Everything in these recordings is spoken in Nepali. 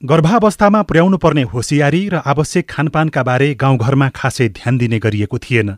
गर्भावस्थामा पुर्याउनु पर्ने होसियारी र आवश्यक खानपानका बारे गाउँघरमा खासै ध्यान दिने गरिएको थिएन।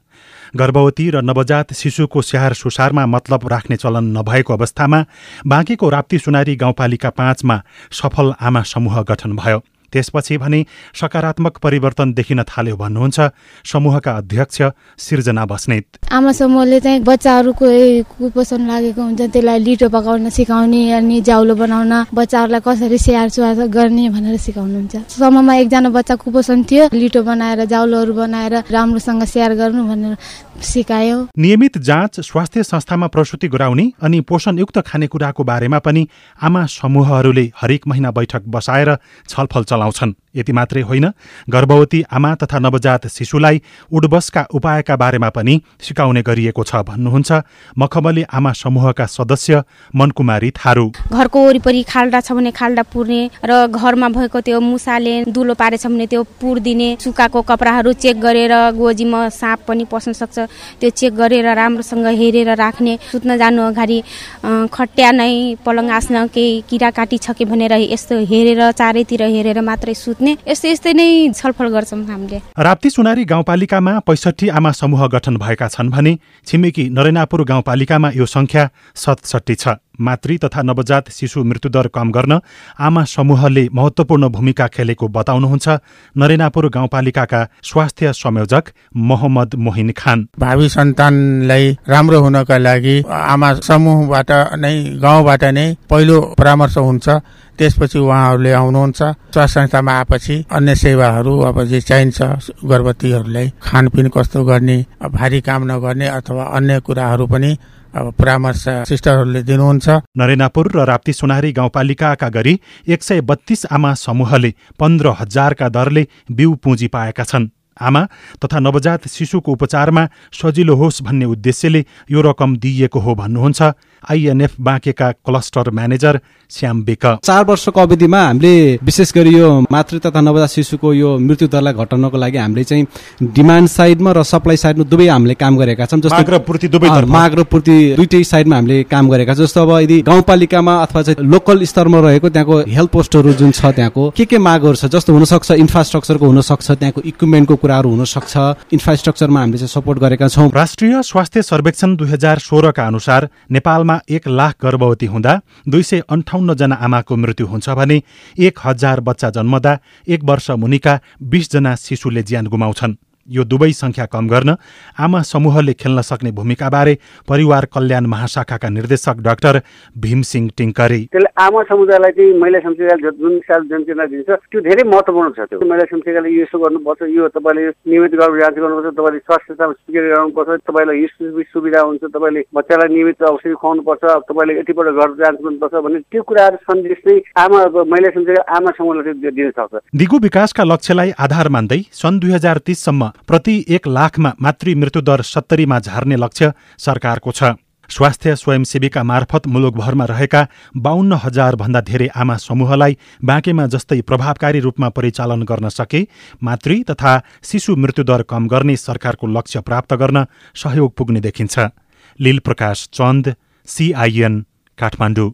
गर्भवती र नवजात शिशुको स्याहार सुसारमा मतलब राख्ने चलन नभएको अवस्थामा बाँकीको राप्ती सुनारी गाउँपालिका पाँचमा सफल आमा समूह गठन भयो। त्यसपछि भने सकारात्मक परिवर्तन देखिन थाल्यो भन्नुहुन्छ समूहका अध्यक्ष सिर्जना बस्नेत। आमा समूहले चाहिँ बच्चाहरूको कुपोषण लागेको हुन्छ त्यसलाई लिटो पकाउन सिकाउने अनि जाउलो बनाउन बच्चाहरूलाई कसरी स्याहार सुहार गर्ने भनेर सिकाउनुहुन्छ। समूहमा एकजना बच्चा कुपोषण थियो लिटो बनाएर जाउलोहरू बनाएर राम्रोसँग स्याहार गर्नु भनेर सिकायो। नियमित जाँच स्वास्थ्य संस्थामा प्रसुति गराउने अनि पोषणयुक्त खानेकुराको बारेमा पनि आमा समूहहरूले हरेक महिना बैठक बसाएर छलफल चलाउँछन्। यति मात्रै होइन गर्भवती आमा तथा नवजात शिशुलाई उडबसका उपायका बारेमा पनि सिकाउने गरिएको छ भन्नुहुन्छ मखमली आमा समूहका सदस्य मनकुमारी थारू। घरको वरिपरि खाल्डा छ भने खाल्डा पुर्ने र घरमा भएको त्यो मुसाले दुलो पारेछ भने त्यो पुर्दिने सुकाएको कपडाहरू चेक गरेर गोजीमा साँप पनि पस्न सक्छ। त्यो चेक गरेर राम्रोसँग हेरेर राख्ने सुत्न जानु अगाडि खट्या नै पलङ आस्न केही किरा काटी छ कि भनेर यस्तो हेरेर चारैतिर हेरेर मात्रै सुत् सक्ने यस्तै यस्तै नै छलफल गर्छौँ हामीले। राप्ती सुनारी गाउँपालिकामा पैसठी आमा समूह गठन भएका छन् भने छिमेकी नरेनापुर गाउँपालिकामा यो संख्या सतसट्ठी छ। मातृ तथा नवजात शिशु मृत्युदर कम गर्न आमा समूहले महत्वपूर्ण भूमिका खेलेको बताउनुहुन्छ नरेनापुर गाउँपालिकाका स्वास्थ्य संयोजक मोहम्मद मोहिन खान। भावी सन्तानलाई राम्रो हुनका लागि आमा समूहबाट नै गाउँबाट नै पहिलो परामर्श हुन्छ। त्यसपछि उहाँहरूले आउनुहुन्छ। स्वास्थ्य संस्थामा आएपछि अन्य सेवाहरू अब जे चाहिन्छ गर्भवतीहरूलाई खानपिन कस्तो गर्ने भारी काम नगर्ने अथवा अन्य कुराहरू पनि अब परामर्श सिस्टरहरूले दिनुहुन्छ। नरेनापुर र राप्ती सुनारी गाउँपालिकाका गरी एक सय बत्तीस आमा समूहले पन्ध्र हजारका दरले बिउ पुँजी पाएका छन्। आमा तथा नवजात शिशुको उपचारमा सजिलो होस् भन्ने उद्देश्यले यो रकम दिइएको हो भन्नुहुन्छ। आइएनएफ बाँकेका क्लस्टर म्यानेजर श्याम बेक। चार वर्षको अवधिमा हामीले विशेष गरी यो मातृ तथा नवजात शिशुको यो मृत्यु दरलाई घटाउनको लागि हामीले चाहिँ डिमान्ड साइडमा र सप्लाई साइडमा दुवै हामीले काम गरेका छौँ जस्तो माग र पूर्ति दुइटै साइडमा हामीले काम गरेका छौँ जस्तो अब यदि गाउँपालिकामा अथवा चाहिँ लोकल स्तरमा रहेको त्यहाँको हेल्थ पोस्टहरू जुन छ त्यहाँको के के मागहरू छ जस्तो हुनसक्छ इन्फ्रास्ट्रक्चरको हुनसक्छ त्यहाँको इक्विपमेन्टको कुराहरू हुनसक्छ इन्फ्रास्ट्रक्चरमा हामीले चाहिँ सपोर्ट गरेका छौँ। राष्ट्रिय स्वास्थ्य सर्वेक्षण दुई हजार सोह्रका अनुसार नेपालमा एक लाख गर्भवती हुँदा दुई सय अन्ठाउन्नजना आमाको मृत्यु हुन्छ भने एक हजार बच्चा जन्मदा एक वर्ष मुनिका बीसजना शिशुले ज्यान गुमाउँछन्। यो दुवै संख्या कम गर्न आमा समूहले खेल्न सक्ने भूमिकाबारे परिवार कल्याण महाशाखाका निर्देशक डाक्टर भीमसिंह टिङ्करे। त्यसले आमा समुदायलाई चाहिँ महिला संस्थाले जुन साल जनचेतना दिन्छ त्यो धेरै महत्त्वपूर्ण छ त्यो। महिला संस्थाले यसो गर्नुपर्छ यो तपाईँले नियमित गर्भ जाँच गर्नुपर्छ तपाईँले स्वास्थ्य स्वीकार गराउनुपर्छ तपाईँलाई सुविधा हुन्छ तपाईँले बच्चालाई नियमित औषधि खुवाउनुपर्छ तपाईँले यतिपल्ट गर्भ जाँच गर्नुपर्छ भन्ने त्यो कुराहरू सन्देश चाहिँ आमा महिला संस्थाले आमा समूहले दिन सक्छ दिगो विकासका लक्ष्यलाई आधार मान्दै सन् दुई हजार तिससम्म प्रति एक लाखमा मातृ मृत्युदर सत्तरीमा झार्ने लक्ष्य सरकारको छ। स्वास्थ्य स्वयंसेवीका मार्फत मुलुकभरमा रहेका बाहन्न हजार भन्दा धेरै आमा समूहलाई बाँकेमा जस्तै प्रभावकारी रूपमा परिचालन गर्न सके मातृ तथा शिशु मृत्युदर कम गर्ने सरकारको लक्ष्य प्राप्त गर्न सहयोग पुग्ने देखिन्छ। लील प्रकाश चन्द सिआइएन काठमाडौँ।